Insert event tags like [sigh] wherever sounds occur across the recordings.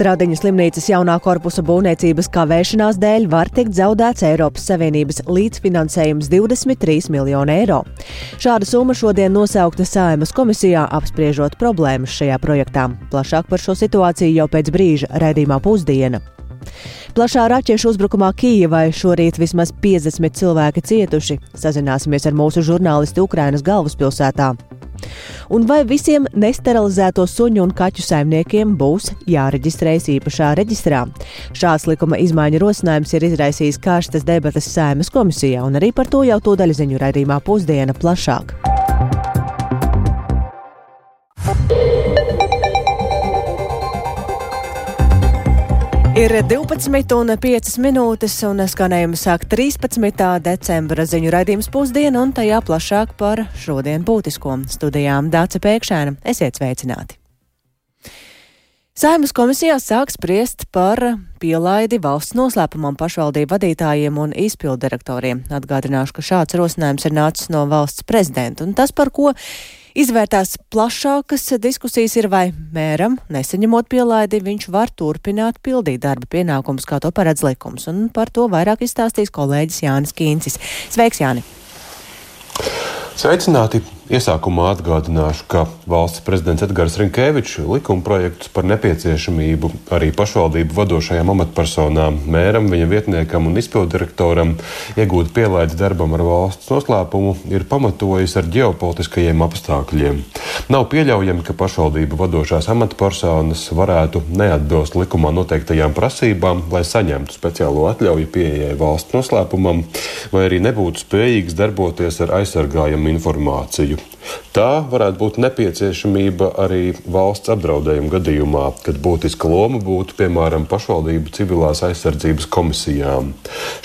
Stradiņu slimnīcas jaunā korpusa būvniecības kavēšanās dēļ var tikt zaudēts Eiropas Savienības līdzfinansējums 23 miljonu eiro. Šāda summa šodien nosaukta Saimas komisijā apspriežot problēmas šajā projektā. Plašāk par šo situāciju jau pēc brīža raidījumā pusdiena. Plašā raķešu uzbrukumā Kijavai šorīt vismaz 50 cilvēki cietuši. Sazināsimies ar mūsu žurnālistu Ukrainas galvaspilsētā. Un vai visiem nesterilizēto suņu un kaķu saimniekiem būs jāreģistrējas īpašā reģistrā? Šāds likuma izmaiņu rosinājums ir izraisījis karstas debatas Saimas komisijā, un arī par to jau to daļziņu raidījumā pusdiena plašāk. Ir 12,5 minūtes, un skanējuma sāk 13. decembra ziņu raidījums pusdiena, un tajā plašāk par šodien būtisko studijām Dāca Pēkšēna. Esiet sveicināti! Saimas komisijā sāk spriest par pielaidi valsts noslēpumam pašvaldību vadītājiem un izpildirektoriem. Atgādināšu, ka šāds rosinājums ir nācis no valsts prezidenta, un tas, par ko Izvērtās plašākas diskusijas ir, vai mēram, nesaņemot pielaidi, viņš var turpināt pildīt darba pienākumus, kā to paredz likums. Un par to vairāk izstāstīs kolēģis Jānis Kīncis. Sveiks, Jāni! Sveicināti! Iesākumā atgādināšu, ka valsts prezidents Edgars Rinkevičs likuma projektus par nepieciešamību arī pašvaldību vadošajām amatpersonām, mēram, viņa vietniekam un izpildirektoram iegūt pielaidi darbam ar valsts noslēpumu ir pamatojis ar ģeopolitiskajiem apstākļiem. Nav pieļaujami, ka pašvaldību vadošās amatpersonas varētu neatbilst likumā noteiktajām prasībām, lai saņemtu speciālo atļauju pieejai valsts noslēpumam, vai arī nebūtu spējīgs darboties ar aizsargājumu informāciju. Tā varētu būt nepieciešamība arī valsts apdraudējuma gadījumā, kad būtiska loma būtu piemēram pašvaldību civilās aizsardzības komisijām.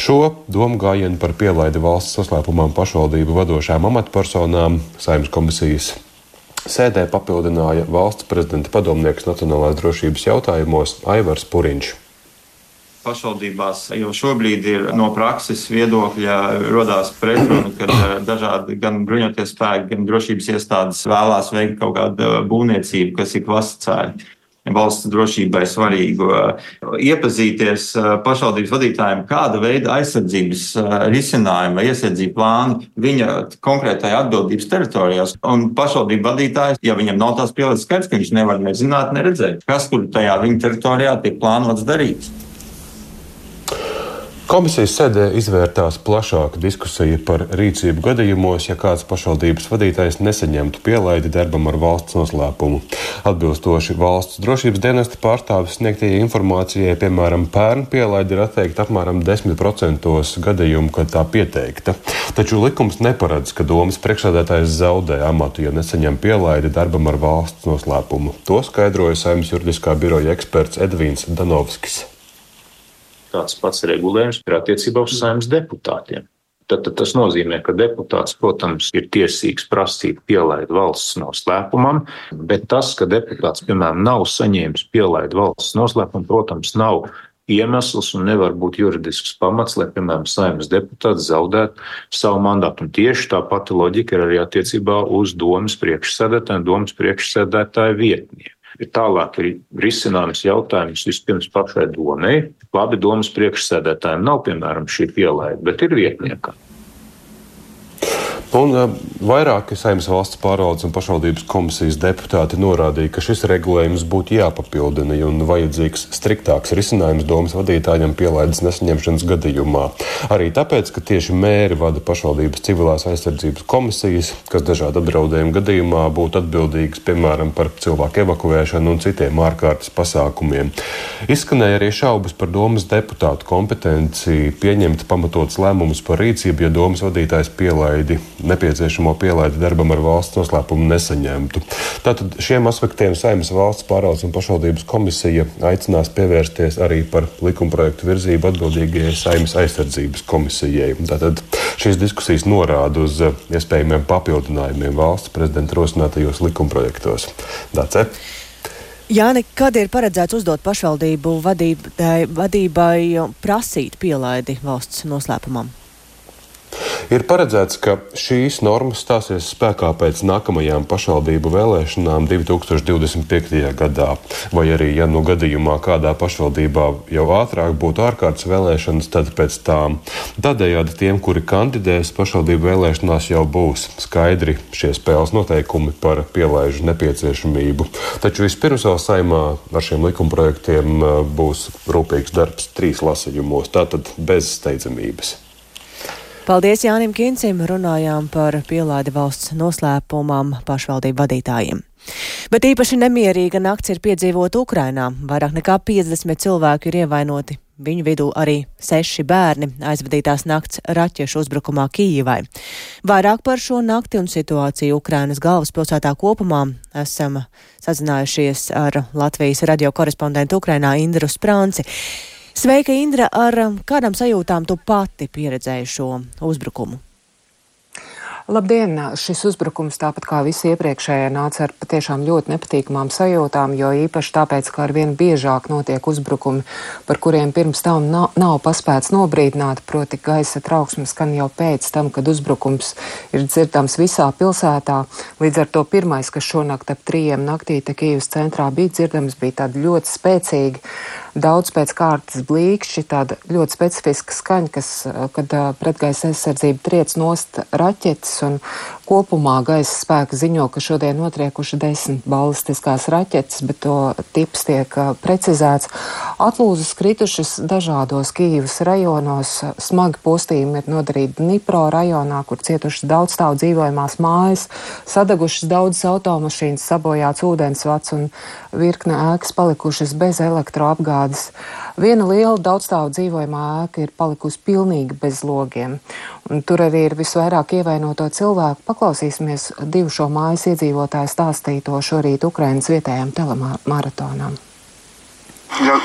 Šo domu gājienu par pielaidi valsts saslēpumam pašvaldību vadošām amatpersonām saimnes komisijas sēdē papildināja valsts prezidenta padomnieks nacionālās drošības jautājumos Aivars Puriņš pašvaldībās jau šobrīd ir no prakses viedokļa rodās pretruna, kad eh, dažādi gan bruņoties spēki, gan drošības iestādes vēlās veikt kaut kādu eh, būvniecību, kas ir klasicēta valsts drošībai svarīgu. Eh, iepazīties pašvaldības vadītājiem, kāda veida aizsardzības risinājuma, iesardzību plāni viņa konkrētajā atbildības teritorijās. Un pašvaldību vadītājs, ja viņam nav tās pieredzes skaidrs, ka viņš nevar nezināt, neredzēt, kas tur tajā viņa teritorijā tiek plānots darīt. Komisijas sēdē izvērtās plašāka diskusija par rīcību gadījumos, ja kāds pašvaldības vadītājs nesaņemtu pielaidi darbam ar valsts noslēpumu. Atbilstoši valsts drošības dienesta pārstāvis sniegtajai informācijai, piemēram, pērn pielaidi ir atteikta apmēram 10% gadījumu, kad tā pieteikta. Taču likums neparedz, ka domas priekšsēdētājs zaudē amatu, ja nesaņem pielaidi darbam ar valsts noslēpumu. To skaidroja Saimnes juridiskā biroja eksperts Edvīns Danovskis tāds pats regulējums ir attiecībā uz saimnes deputātiem. Tad, tad tas nozīmē, ka deputāts, protams, ir tiesīgs prasīt pielaidu valsts noslēpumam, bet tas, ka deputāts, piemēram, nav saņēmis pielaidu valsts noslēpumu, protams, nav iemesls un nevar būt juridisks pamats, lai, piemēram, saimnes deputāts zaudētu savu mandātu. Un tieši tā pati loģika ir arī attiecībā uz domas priekšsēdētāju un domas priekšsēdētāju vietnieku. Ir tālāk ir risināms jautājums vispirms pašai domai. Labi, domas priekšsēdētājiem nav, piemēram, šī pielaide, bet ir vietniekam. Un uh, vairāki saimnes valsts pārvaldes un pašvaldības komisijas deputāti norādīja, ka šis regulējums būtu jāpapildina un vajadzīgs striktāks risinājums domas vadītājiem pielaides nesaņemšanas gadījumā. Arī tāpēc, ka tieši mēri vada pašvaldības civilās aizsardzības komisijas, kas dažādu apdraudējumu gadījumā būtu atbildīgas, piemēram, par cilvēku evakuēšanu un citiem ārkārtas pasākumiem. Izskanēja arī šaubas par domas deputātu kompetenci pieņemt pamatots lēmumus par rīcību, ja domas vadītājs pielaidi nepieciešamo pielaidi darbam ar valsts noslēpumu nesaņemtu. Tātad šiem aspektiem Saimnes valsts pārvaldes un pašvaldības komisija aicinās pievērsties arī par likumprojektu virzību atbildīgajai Saimnes aizsardzības komisijai. Tātad šīs diskusijas norāda uz iespējamiem papildinājumiem valsts prezidenta rosinātajos likumprojektos. Dace? Jāni, kad ir paredzēts uzdot pašvaldību vadībai, vadībai prasīt pielaidi valsts noslēpumam? Ir paredzēts, ka šīs normas stāsies spēkā pēc nākamajām pašvaldību vēlēšanām 2025. gadā, vai arī, ja nu gadījumā kādā pašvaldībā jau ātrāk būtu ārkārtas vēlēšanas, tad pēc tām. Tādējādi tiem, kuri kandidēs pašvaldību vēlēšanās, jau būs skaidri šie spēles noteikumi par pielaižu nepieciešamību. Taču vispirms vēl saimā ar šiem likumprojektiem uh, būs rūpīgs darbs trīs lasījumos, tātad bez steidzamības. Paldies Jānim Kincim, runājām par pielaidi valsts noslēpumam pašvaldību vadītājiem. Bet īpaši nemierīga nakts ir piedzīvota Ukrainā. Vairāk nekā 50 cilvēku ir ievainoti. Viņu vidū arī seši bērni aizvadītās nakts raķešu uzbrukumā Kīivai. Vairāk par šo nakti un situāciju Ukrainas galvaspilsētā kopumā esam sazinājušies ar Latvijas radio korespondentu Ukrainā Indru Sprānci. Sveika, Indra! Ar um, kādām sajūtām tu pati pieredzēji šo uzbrukumu? Labdien! Šis uzbrukums, tāpat kā visi iepriekšējie, nāca ar patiešām ļoti nepatīkamām sajūtām, jo īpaši tāpēc, ka arvien biežāk notiek uzbrukumi, par kuriem pirms tam nav, nav paspēts nobrīdināt, proti gaisa trauksmes skan jau pēc tam, kad uzbrukums ir dzirdams visā pilsētā. Līdz ar to pirmais, kas šonakt ap trījiem naktī te Kīvas centrā bija dzirdams, bija tādi ļoti spēcīgi daudz pēc kārtas blīkšķi, tāda ļoti specifiska skaņa, kas, kad pretgaisa aizsardzība triec nost raķetes un kopumā gaisa spēka ziņo, ka šodien notriekuši desmit balistiskās raķetes, bet to tips tiek precizēts. Atlūzas kritušas dažādos Kīvas rajonos, smagi postījumi ir nodarīti Dnipro rajonā, kur cietušas daudz stāv dzīvojamās mājas, sadagušas daudzas automašīnas, sabojāts ūdensvats un virkne ēkas palikušas bez elektroapgādes. Viena liela daudzstāvu dzīvojamā ēka ir palikusi pilnīgi bez logiem. Un tur arī ir visvairāk ievainoto cilvēku. Paklausīsimies divu šo mājas iedzīvotāju stāstīto šorīt Ukrainas vietējām telemaratonām. Я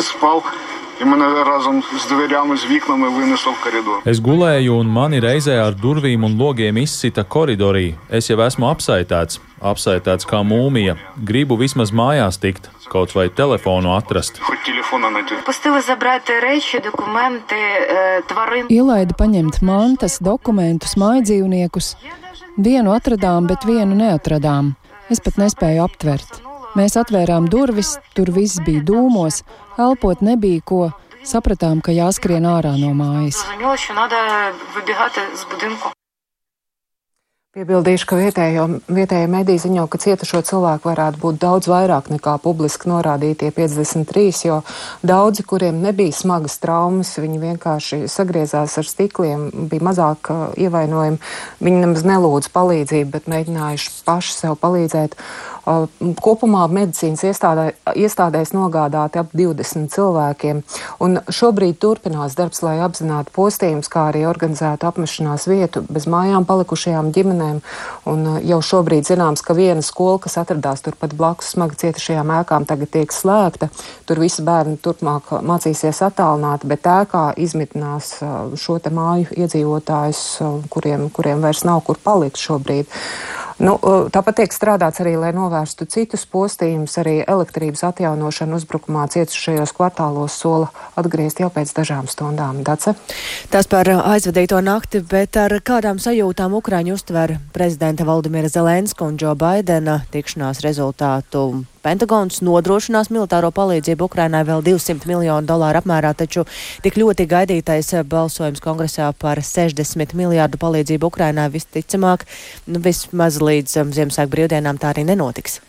спав [laughs] і мене разом з дверями, з вікнами винесло в коридор. Es gulēju, un mani reizē ar durvīm un logiem izsita koridorī. Es jau esmu apsaitēts, apsaitēts kā mūmija. Gribu vismaz mājās tikt, kaut vai telefonu atrast. Хоч телефона знайти. Пустили забрати речі, документи, е, тварин. Ielaida paņemt mantas, dokumentus, mājdzīvniekus. Vienu atradām, bet vienu neatradām. Es pat nespēju aptvert. Mēs atvērām durvis, tur viss bija dūmos, elpot nebija ko. Sapratām, ka jāskrien ārā no mājas. Piebildīšu, ka vietējo, vietējie mediji ziņo, ka cietušo cilvēku varētu būt daudz vairāk nekā publiski norādītie 53, jo daudzi, kuriem nebija smagas traumas, viņi vienkārši sagriezās ar stikliem, bija mazāk ievainojumi, viņi nemaz nelūdz palīdzību, bet mēģinājuši paši sev palīdzēt. Uh, kopumā medicīnas iestādē, iestādēs nogādāti ap 20 cilvēkiem, un šobrīd turpinās darbs, lai apzinātu postījumus, kā arī organizētu apmešanās vietu bez mājām palikušajām ģimenēm. Un uh, jau šobrīd zināms, ka viena skola, kas atradās turpat blakus smagi cietušajām ēkām, tagad tiek slēgta. Tur visi bērni turpmāk mācīsies attālināti, bet ēkā izmitinās uh, šo te māju iedzīvotājus, kuriem, kuriem vairs nav kur palikt šobrīd. Nu, tāpat tiek strādāts arī, lai novērstu citus postījumus. Arī elektrības atjaunošana uzbrukumā cietušajos kvartālos sola atgriezt jau pēc dažām stundām. Dace? Tas par aizvadīto nakti, bet ar kādām sajūtām Ukraiņu uztver prezidenta Valdimira Zelenska un Džo Baidena tikšanās rezultātu Pentagons nodrošinās militāro palīdzību Ukrainai vēl 200 miljonu dolāru apmērā, taču tik ļoti gaidītais balsojums kongresā par 60 miljārdu palīdzību Ukrainai visticamāk, nu, vismaz līdz um, Ziemassvētku brīvdienām tā arī nenotiks.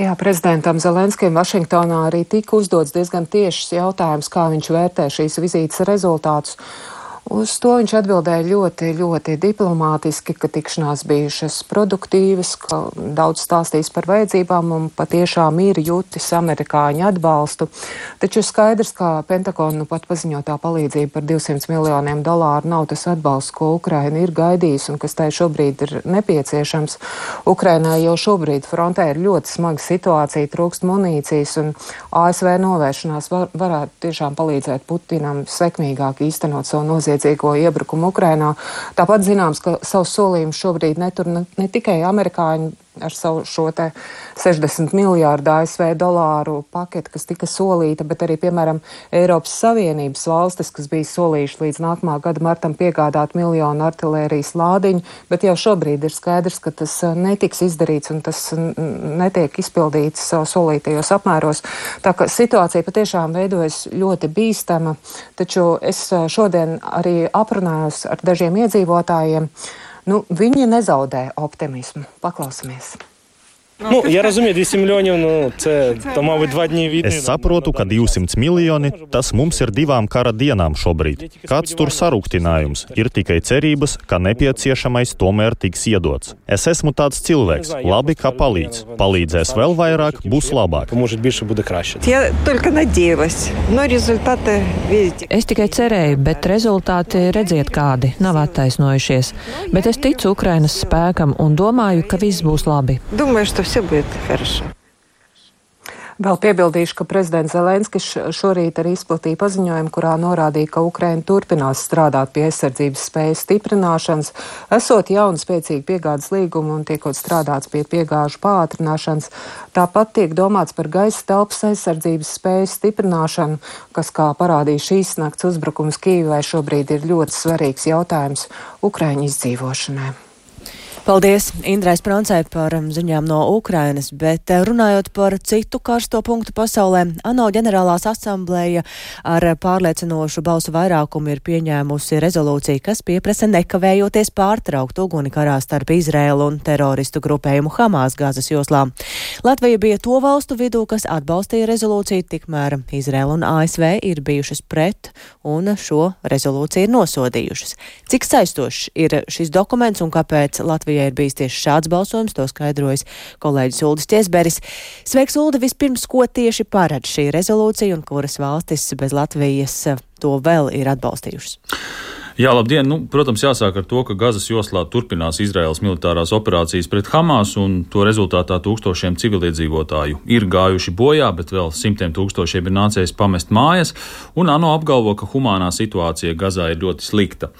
Jā, prezidentam Zelenskim Vašingtonā arī tika uzdots diezgan tiešs jautājums, kā viņš vērtē šīs vizītes rezultātus. Uz to viņš atbildēja ļoti, ļoti diplomātiski, ka tikšanās bijušas produktīvas, ka daudz stāstījis par vajadzībām un patiešām ir jutis amerikāņu atbalstu. Taču skaidrs, ka Pentagona nu pat paziņotā palīdzība par 200 miljoniem dolāru nav tas atbalsts, ko Ukraina ir gaidījusi un kas tai šobrīd ir nepieciešams. Ukrainai jau šobrīd frontē ir ļoti smaga situācija, trūkst munīcijas un ASV novēršanās var, varētu tiešām palīdzēt Putinam sekmīgāk īstenot savu nozīmi noziedzīgo iebrukumu Ukrainā. Tāpat zināms, ka savus solījumus šobrīd netur ne, ne tikai amerikāņi, ar savu šo te 60 miljārdu ASV dolāru paketi, kas tika solīta, bet arī, piemēram, Eiropas Savienības valstis, kas bija solījuši līdz nākamā gada martam piegādāt miljonu artilērijas lādiņu, bet jau šobrīd ir skaidrs, ka tas uh, netiks izdarīts un tas netiek izpildīts solītajos apmēros. Tā ka situācija patiešām veidojas ļoti bīstama, taču es uh, šodien arī aprunājos ar dažiem iedzīvotājiem. Nu, viņi nezaudē optimismu. Paklausīsimies! Ну, я розумію, 200 мільйонів, ну це то, мабуть, два дні війни. Es saprotu, ka 200 miljoni tas mums ir divām kara dienām šobrīd. Kāds tur sarūktinājums? Ir tikai cerības, ka nepieciešamais tomēr tiks iedots. Es esmu tāds cilvēks, labi, ka palīdz. Palīdzēs vēl vairāk, būs labāk. Може більше буде краще. Я только надеялась, но результаты видите. Es tikai cerēju, bet rezultāti redziet kādi nav attaisnojušies. Bet es ticu Ukrainas spēkam un domāju, ka viss būs labi. Думаю, что все будет хорошо. Vēl piebildīšu, ka prezidents Zelenskis šorīt arī izplatīja paziņojumu, kurā norādīja, ka Ukraina turpinās strādāt pie aizsardzības spējas stiprināšanas, esot jaunu spēcīgu piegādes līgumu un tiekot strādāts pie piegāžu pātrināšanas. Tāpat tiek domāts par gaisa telpas aizsardzības spējas stiprināšanu, kas, kā parādīja šīs nakts uzbrukums Kīvai, šobrīd ir ļoti svarīgs jautājums Ukraiņu izdzīvošanai. Paldies Indrai Sprancai par um, ziņām no Ukrainas, bet uh, runājot par citu karsto punktu pasaulē, ANO ģenerālās asamblēja ar pārliecinošu balsu vairākumu ir pieņēmusi rezolūciju, kas pieprasa nekavējoties pārtraukt uguni karā starp Izrēlu un teroristu grupējumu Hamas gāzes joslā. Latvija bija to valstu vidū, kas atbalstīja rezolūciju, tikmēr Izrēla un ASV ir bijušas pret un šo rezolūciju ir nosodījušas. Cik saistošs ir šis dokuments un kāpēc Latvija Latvijai ir bijis tieši šāds balsojums, to skaidrojas kolēģis Uldis Tiesberis. Sveiks, Uldi, vispirms, ko tieši paredz šī rezolūcija un kuras valstis bez Latvijas to vēl ir atbalstījušas? Jā, labdien! Nu, protams, jāsāk ar to, ka Gazas joslā turpinās Izraels militārās operācijas pret Hamas, un to rezultātā tūkstošiem civiliedzīvotāju ir gājuši bojā, bet vēl simtiem tūkstošiem ir nācies pamest mājas, un ANO apgalvo, ka humānā situācija Gazā ir ļoti slikta.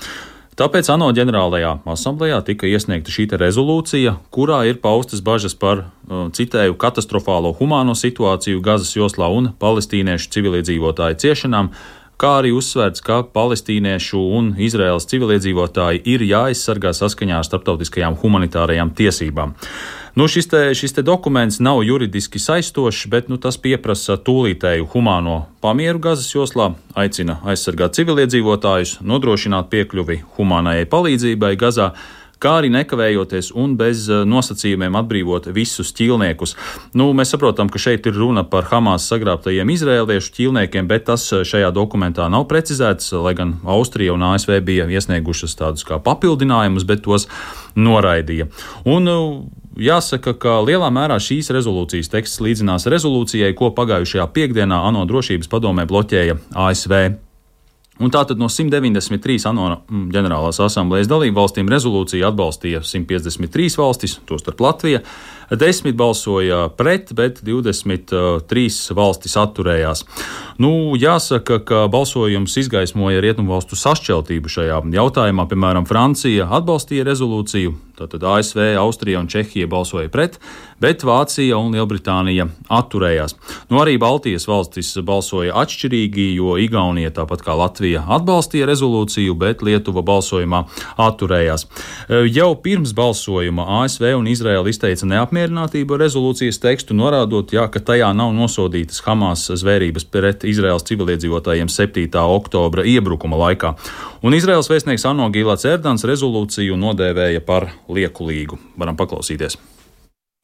Tāpēc ANO ģenerālajā asamblējā tika iesniegta šī rezolūcija, kurā ir paustas bažas par, citēju, katastrofālo humāno situāciju Gazas joslā un palestīniešu civiliedzīvotāju ciešanām, kā arī uzsvērts, ka palestīniešu un Izraēlas civiliedzīvotāji ir jāaizsargā saskaņā ar starptautiskajām humanitārajām tiesībām. Nu, šis, te, šis te dokuments nav juridiski saistošs, bet nu, tas prasa tūlītēju humāno pamieru Gazas joslā, aicina aizsargāt civiliedzīvotājus, nodrošināt piekļuvi humānajai palīdzībai Gazā kā arī nekavējoties un bez nosacījumiem atbrīvot visus ķīlniekus. Nu, mēs saprotam, ka šeit ir runa par Hamas sagrābtajiem izrēliešu ķīlniekiem, bet tas šajā dokumentā nav precizēts, lai gan Austrija un ASV bija iesniegušas tādus kā papildinājumus, bet tos noraidīja. Un, Jāsaka, ka lielā mērā šīs rezolūcijas teksts līdzinās rezolūcijai, ko pagājušajā piekdienā ANO drošības padomē bloķēja ASV. Un tātad no 193 ANO ģenerālās asamblejas dalību valstīm rezolūciju atbalstīja 153 valstis, tostarp Latvija. Desmit balsoja pret, bet 23 valstis atturējās. Nu, jāsaka, ka balsojums izgaismoja rietumu valstu sašķeltību šajā jautājumā. Piemēram, Francija atbalstīja rezolūciju, tātad ASV, Austrija un Čehija balsoja pret, bet Vācija un Lielbritānija atturējās. Nu, arī Baltijas valstis balsoja atšķirīgi, jo Igaunija, tāpat kā Latvija, atbalstīja rezolūciju, bet Lietuva balsojumā atturējās. Jau pirms balsojuma ASV un Izraela izteica neapmierinātību ar rezolūcijas tekstu, norādot, jā, ka tajā nav nosodītas Hamas zvērības pret Izraels civiliedzīvotājiem 7. oktobra iebrukuma laikā. Un Izraels vēstnieks Anno Gīlāts Erdans rezolūciju nodēvēja par liekulīgu. Varam paklausīties.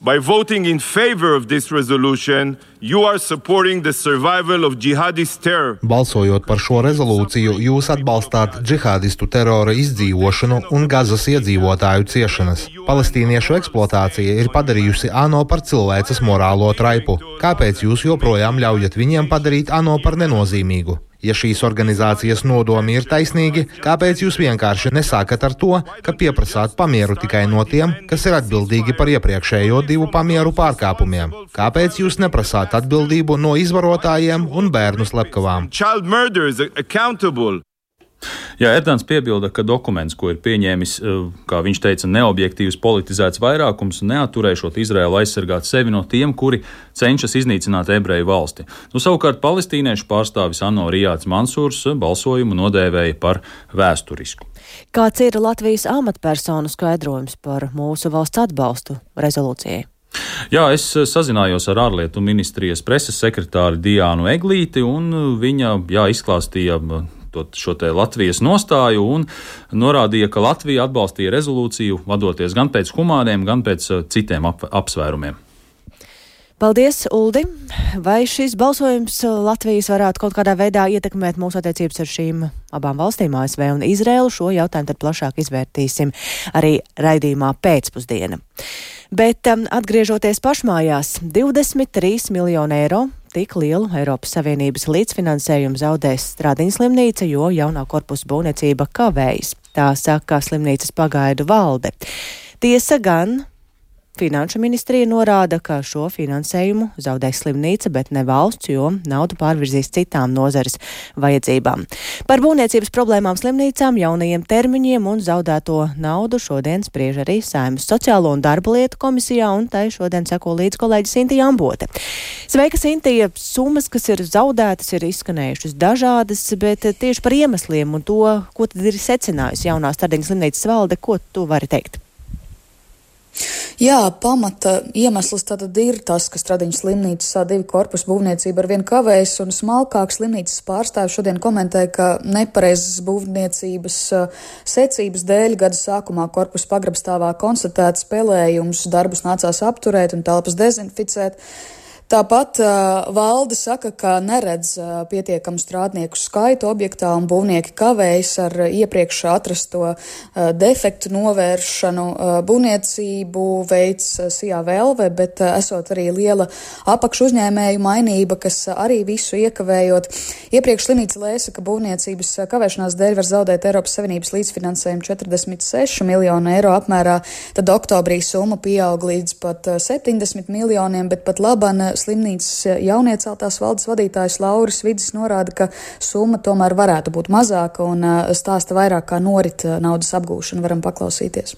By voting in favor of this resolution, you are supporting the survival of jihadist terror. Balsojot par šo rezolūciju, jūs atbalstāt džihādistu terora izdzīvošanu un Gazas iedzīvotāju ciešanas. Palestīniešu eksploatācija ir padarījusi ANO par cilvēces morālo traipu. Kāpēc jūs joprojām ļaujat viņiem padarīt ANO par nenozīmīgu? Ja šīs organizācijas nodomi ir taisnīgi, kāpēc jūs vienkārši nesākat ar to, ka pieprasāt pamieru tikai no tiem, kas ir atbildīgi par iepriekšējo divu pamieru pārkāpumiem? Kāpēc jūs neprasāt atbildību no izvarotājiem un bērnu slepkavām? Jā, Erdogans piebilda, ka dokuments, ko ir pieņēmis, eh, kā viņš teica, neobjektīvs politizēts vairākums, neaturēšot Izraēlu aizsargāt sevi no tiem, kuri cenšas iznīcināt ebreju valsti. Nu, savukārt palestīniešu pārstāvis Anno Rijāts Mansūrs balsojumu nodēvēja par vēsturisku. Kāds ir Latvijas amatpersonu skaidrojums par mūsu valsts atbalstu rezolūcijai? Jā, es sazinājos ar ārlietu ministrijas preses sekretāru Diānu Eglīti, un viņa jā, izklāstīja šo Latvijas nostāju un norādīja, ka Latvija atbalstīja rezolūciju, vadoties gan pēc humāniem, gan pēc uh, citiem ap apsvērumiem. Paldies, Uldi! Vai šis balsojums Latvijas varētu kaut kādā veidā ietekmēt mūsu attiecības ar šīm abām valstīm, ASV un Izraēlu? Šo jautājumu tad plašāk izvērtīsim arī raidījumā pēcpusdiena. Bet um, atgriežoties pašmājās, 23 miljonu eiro tik lielu Eiropas Savienības līdzfinansējumu zaudēs Stradiņas slimnīca, jo jaunā korpusa būvniecība kavējas. Tā saka slimnīcas pagaidu valde. Tiesa gan Finanšu ministrija norāda, ka šo finansējumu zaudēs slimnīca, bet ne valsts, jo naudu pārvirzīs citām nozares vajadzībām. Par būvniecības problēmām slimnīcām, jaunajiem termiņiem un zaudēto naudu šodien spriež arī Saimas sociālo un darba lietu komisijā, un tai šodien seko līdz kolēģis Sintija Ambote. Sveika, Sintija! Summas, kas ir zaudētas, ir izskanējušas dažādas, bet tieši par iemesliem un to, ko tad ir secinājusi jaunā Stardiņas slimnīcas valde, ko tu vari teikt? Jā, pamata iemesls tad ir tas, ka Stradiņas slimnīcas divi korpusu būvniecība ar vien kavējas, un smalkāk slimnīcas pārstāvis šodien komentēja, ka nepareizas būvniecības secības dēļ gada sākumā korpusu pagrabstāvā konstatēts spēlējums, darbus nācās apturēt un telpas dezinficēt. Tāpat uh, valde saka, ka neredz uh, pietiekamu strādnieku skaitu objektā un būvnieki kavējas ar iepriekš atrasto uh, defektu novēršanu. Uh, būvniecību veids Sijā Velve, bet uh, esot arī liela apakšu uzņēmēju mainība, kas uh, arī visu iekavējot. Iepriekš slimnīca lēsa, ka būvniecības kavēšanās dēļ var zaudēt Eiropas Savienības līdzfinansējumu 46 miljonu eiro apmērā, tad oktobrī summa pieaug līdz pat uh, 70 miljoniem, bet pat laban slimnīcas eh, jaunieceltās valdes vadītājs Lauris Vidis norāda, ka summa tomēr varētu būt mazāka un eh, stāsta vairāk, kā norit eh, naudas apgūšana. Varam paklausīties.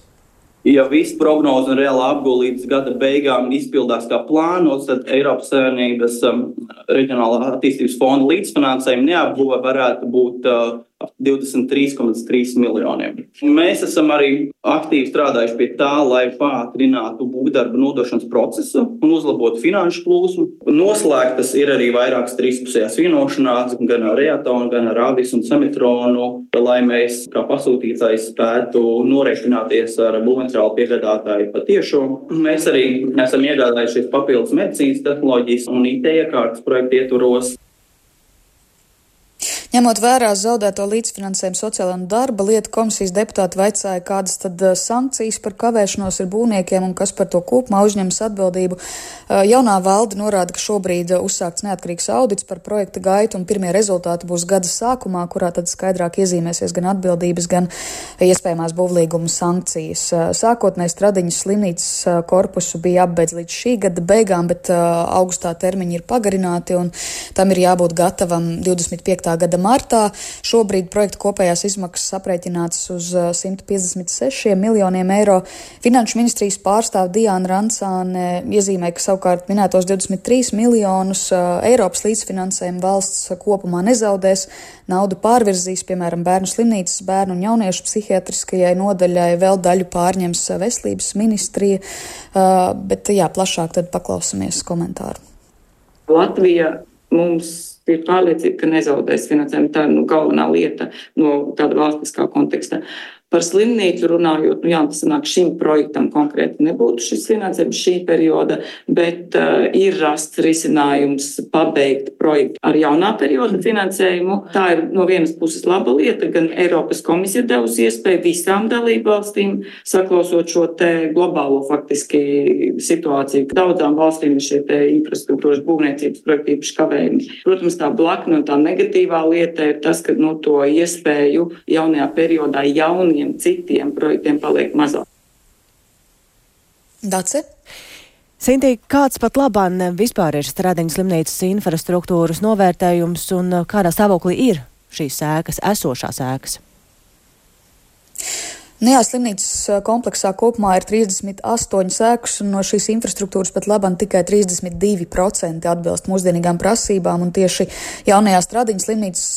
Ja viss prognoze un reāla apgūta līdz gada beigām izpildās kā plānots, tad Eiropas Savienības um, reģionālā attīstības fonda līdzfinansējuma neapgūve varētu būt uh, ap 23,3 miljoniem. Mēs esam arī aktīvi strādājuši pie tā, lai pātrinātu būvdarbu nodošanas procesu un uzlabotu finanšu plūsmu. Noslēgtas ir arī vairākas trīspusējās vienošanās gan ar Reatonu, gan ar Avis un Semitronu, lai mēs kā pasūtītājs spētu norēķināties ar būvmateriālu piegādātāju patiešo. Mēs arī esam iegādājušies papildus medicīnas tehnoloģijas un IT iekārtas projektu ietvaros. Ņemot vērā zaudēto līdzfinansējumu sociālā un darba lietu komisijas deputāti vaicāja, kādas tad eh, sankcijas par kavēšanos ir būvniekiem un kas par to kopumā uzņems atbildību. Eh, jaunā valde norāda, ka šobrīd eh, uzsākts neatkarīgs audits par projekta gaitu un pirmie rezultāti būs gada sākumā, kurā tad skaidrāk iezīmēsies gan atbildības, gan iespējamās būvlīguma sankcijas. Sākotnēji Stradiņas slimnīcas korpusu bija apbeidz līdz šī gada beigām, bet augustā termiņi ir pagarināti un tam ir jābūt gatavam 25. gada martā. Šobrīd projekta kopējās izmaksas aprēķināts uz 156 uh, miljoniem eiro. Finanšu ministrijas pārstāv Diana Rancāne iezīmē, ka savukārt minētos 23 miljonus uh, Eiropas līdzfinansējumu valsts kopumā nezaudēs. Naudu pārvirzīs, piemēram, bērnu slimnīcas, bērnu un jauniešu psihiatriskajai nodaļai, vēl daļu pārņems veselības ministrija, uh, bet jā, plašāk tad paklausamies komentāru. Latvija mums ir pārliecība, ka nezaudēs finansējumu. Tā ir nu, galvenā lieta no tāda valstiskā konteksta. Par slimnīcu runājot, nu jā, tas sanāk šim projektam konkrēti nebūtu šis finansējums šī perioda, bet uh, ir rasts risinājums pabeigt projektu ar jaunā perioda finansējumu. Tā ir no vienas puses laba lieta, gan Eiropas komisija devusi iespēju visām dalību valstīm, saklausot šo te globālo faktiski situāciju, daudzām valstīm ir šie te infrastruktūras būvniecības projekti īpaši kavējumi. Protams, tā blakna un tā negatīvā lieta ir tas, ka nu, to iespēju jaunajā periodā jauni daudziem citiem projektiem paliek mazāk. Dace? Sintī, kāds pat labāk vispār ir Stradiņas slimnīcas infrastruktūras novērtējums un kādā stāvoklī ir šīs sēkas, esošās sēkas? Nu jā, slimnīcas kompleksā kopumā ir 38 sēkas, un no šīs infrastruktūras pat labam tikai 32% atbilst mūsdienīgām prasībām, tieši jaunajā Stradiņas slimnīcas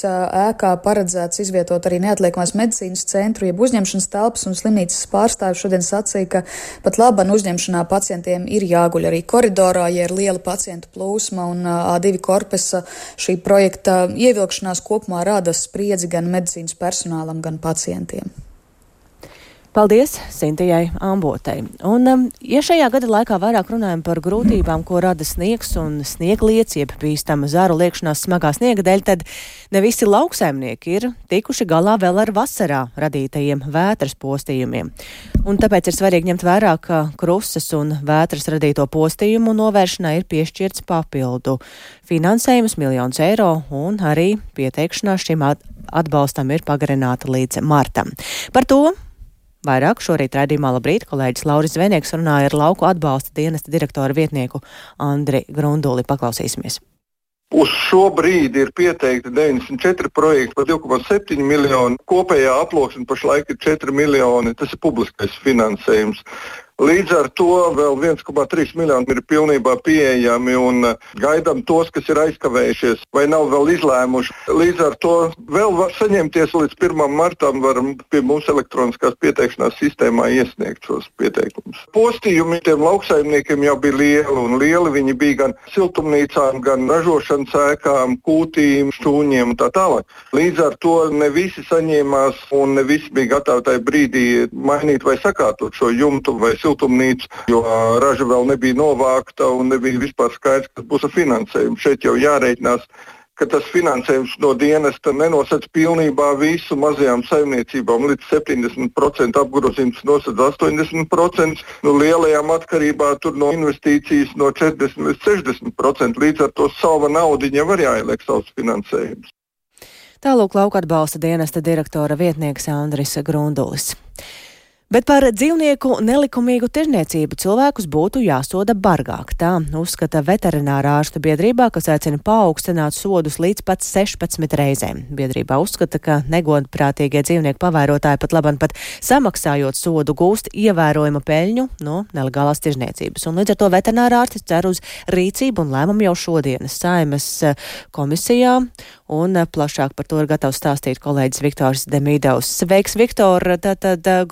ēkā paredzēts izvietot arī neatliekamās medicīnas centru, jeb uzņemšanas telpas, un slimnīcas pārstāvis šodien sacīja, ka pat laban uzņemšanā pacientiem ir jāguļ arī koridorā, ja ir liela pacientu plūsma, un A2 korpusa šī projekta ievilkšanās kopumā rada spriedzi gan medicīnas personālam, gan pacientiem. Paldies Sintijai Ambotei. Un, um, ja šajā gada laikā vairāk runājam par grūtībām, ko rada sniegs un sniegliets, jeb bīstama zaru liekšanās smagā sniega dēļ, tad ne visi lauksaimnieki ir tikuši galā vēl ar vasarā radītajiem vētras postījumiem. Un tāpēc ir svarīgi ņemt vērā, ka krusas un vētras radīto postījumu novēršanai ir piešķirts papildu finansējums miljonus eiro, un arī pieteikšanās šim atbalstam ir pagarināta līdz martam. Par to Vairāk šorīt raidījumā labrīt kolēģis Lauris Zvenieks runāja ar lauku atbalsta dienesta direktora vietnieku Andri Grunduli. Paklausīsimies! Uz šo brīdi ir pieteikti 94 projekti par 2,7 miljonu. Kopējā aploksne pašlaik ir 4 miljoni. Tas ir publiskais finansējums. Līdz ar to vēl 1,3 miljoni ir pilnībā pieejami un eh, gaidām tos, kas ir aizkavējušies vai nav vēl izlēmuši. Līdz ar to vēl var saņemties līdz 1. martam, var pie mums elektroniskās pieteikšanās sistēmā iesniegt šos pieteikumus. Postījumi tiem lauksaimniekiem jau bija lieli un lieli. Viņi bija gan siltumnīcām, gan ražošanas ēkām, kūtīm, šūņiem un tā tālāk. Līdz ar to ne visi saņēmās un ne visi bija gatavi tajā brīdī mainīt vai sakārtot šo jumtu vai siltumnīcu, jo raža vēl nebija novākta un nebija vispār skaidrs, kas būs ar finansējumu. Šeit jau jārēķinās ka tas finansējums no dienesta nenosedz pilnībā visu mazajām saimniecībām. Līdz 70% apgrozījums nosedz 80%, no lielajām atkarībā no investīcijas no 40 līdz 60%. Līdz ar to sava naudiņa var jāieliek savs finansējums. Tālūk lauka atbalsta dienesta direktora vietnieks Andris Grundulis. Bet par dzīvnieku nelikumīgu tirzniecību cilvēkus būtu jāsoda bargāk. Tā uzskata veterinārā ārsta biedrībā, kas aicina paaugstināt sodus līdz pat 16 reizēm. Biedrībā uzskata, ka negodprātīgie dzīvnieku pavairotāji pat labam pat samaksājot sodu gūst ievērojama peļņu no nelegālās tirzniecības. Un līdz ar to veterinārā ārstis cer uz rīcību un lēmumu jau šodienas saimas eh, komisijā. Un eh, plašāk par to ir gatavs stāstīt kolēģis Viktors Demīdovs. Sveiks, Viktor! Tātad eh,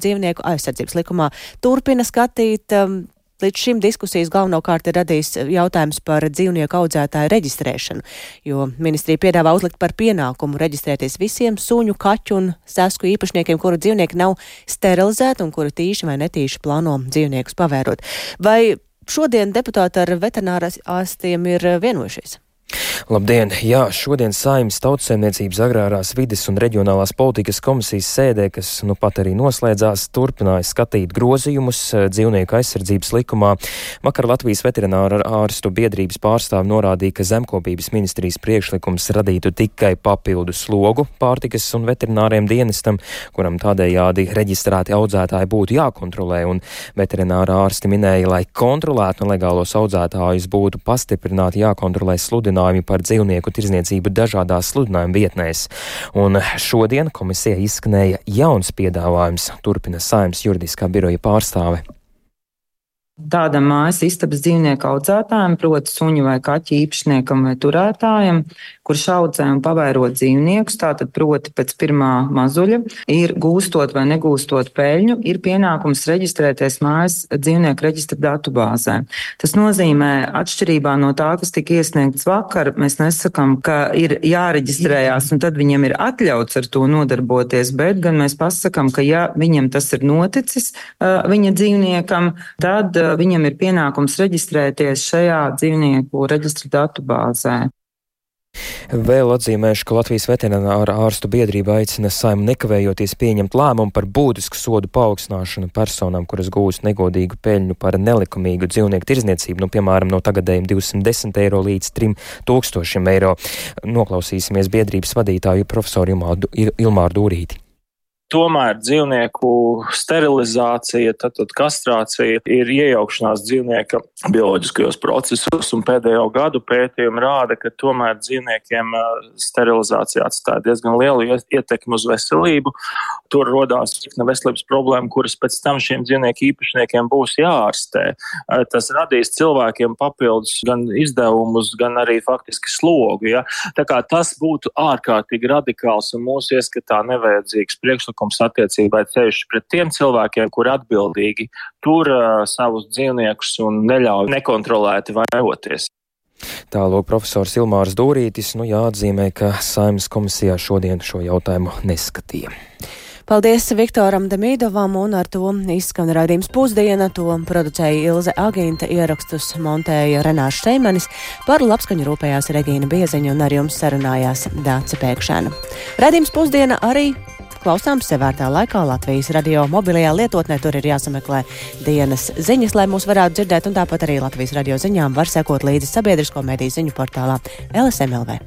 grozījums dzīvnieku aizsardzības likumā turpina skatīt. Um, Līdz šim diskusijas galvenokārt ir radījis jautājums par dzīvnieku audzētāju reģistrēšanu, jo ministrija piedāvā uzlikt par pienākumu reģistrēties visiem suņu, kaķu un sesku īpašniekiem, kuru dzīvnieki nav sterilizēti un kuri tīši vai netīši plāno dzīvniekus pavērot. Vai šodien deputāti ar veterinārastiem ir vienojušies? Labdien! Jā, šodien Saimnes tautsēmniecības agrārās vides un reģionālās politikas komisijas sēdē, kas nu pat arī noslēdzās, turpināja skatīt grozījumus eh, dzīvnieku aizsardzības likumā. Vakar Latvijas veterināra ārstu biedrības pārstāvi norādīja, ka zemkopības ministrijas priekšlikums radītu tikai papildu slogu pārtikas un veterināriem dienestam, kuram tādējādi reģistrēti audzētāji būtu jākontrolē, un veterināra ārsti minēja, lai kontrolētu nelegālos audzētājus būtu pastiprināti jākontrolē sludinājumi sludinājumi par dzīvnieku tirzniecību dažādās sludinājuma vietnēs. Un šodien komisija izskanēja jauns piedāvājums, turpina saimnes juridiskā biroja pārstāve tādam mājas istabas dzīvnieku audzētājam, proti, suņu vai kaķu īpašniekam vai turētājam, kurš audzē un pavairo dzīvniekus, tātad proti pēc pirmā mazuļa, ir gūstot vai negūstot peļņu, ir pienākums reģistrēties mājas dzīvnieku reģistra datubāzē. Tas nozīmē, atšķirībā no tā, kas tika iesniegts vakar, mēs nesakam, ka ir jāreģistrējās un tad viņiem ir atļauts ar to nodarboties, bet gan mēs pasakam, ka ja viņam tas ir noticis viņa dzīvniekam, tad viņam ir pienākums reģistrēties šajā dzīvnieku reģistra datubāzē. Vēl atzīmēšu, ka Latvijas veterināra ārstu biedrība aicina saimu nekavējoties pieņemt lēmumu par būtisku sodu paaugstināšanu personām, kuras gūst negodīgu peļņu par nelikumīgu dzīvnieku tirzniecību, nu, piemēram, no tagadējiem 210 eiro līdz 3000 eiro. Noklausīsimies biedrības vadītāju profesoru Ilmāru Dūrīti. Tomēr dzīvnieku sterilizācija, tad, tad kastrācija ir iejaukšanās dzīvnieka bioloģiskajos procesos, un pēdējo gadu pētījumi rāda, ka tomēr dzīvniekiem sterilizācija atstāja diezgan lielu ietekmi uz veselību. Tur rodās virkne veselības problēma, kuras pēc tam šiem dzīvnieku īpašniekiem būs jāārstē. Tas radīs cilvēkiem papildus gan izdevumus, gan arī faktiski slogu. Ja? Tas būtu ārkārtīgi radikāls un mūsu ieskatā nevajadzīgs priekšlikums attiecībai ceļš pret tiem cilvēkiem, kuri atbildīgi tur uh, savus dzīvniekus un neļauj nekontrolēti vairoties. Tālāk profesors Ilmārs Dūrītis nu jāatzīmē, ka saimnes komisijā šodien šo jautājumu neskatīja. Paldies Viktoram Demīdovam un ar to izskan raidījums pusdiena. To producēja Ilze Agīnta, ierakstus montēja Renāš Šeimanis, par labskaņu rūpējās Regīna Bieziņa un ar jums sarunājās Dāca Pēkšēna. Raidījums pusdiena arī klausāms sevērtā laikā Latvijas radio mobilajā lietotnē. Tur ir jāsameklē dienas ziņas, lai mūs varētu dzirdēt, un tāpat arī Latvijas radio ziņām var sekot līdzi sabiedrisko mediju ziņu portālā LSMLV.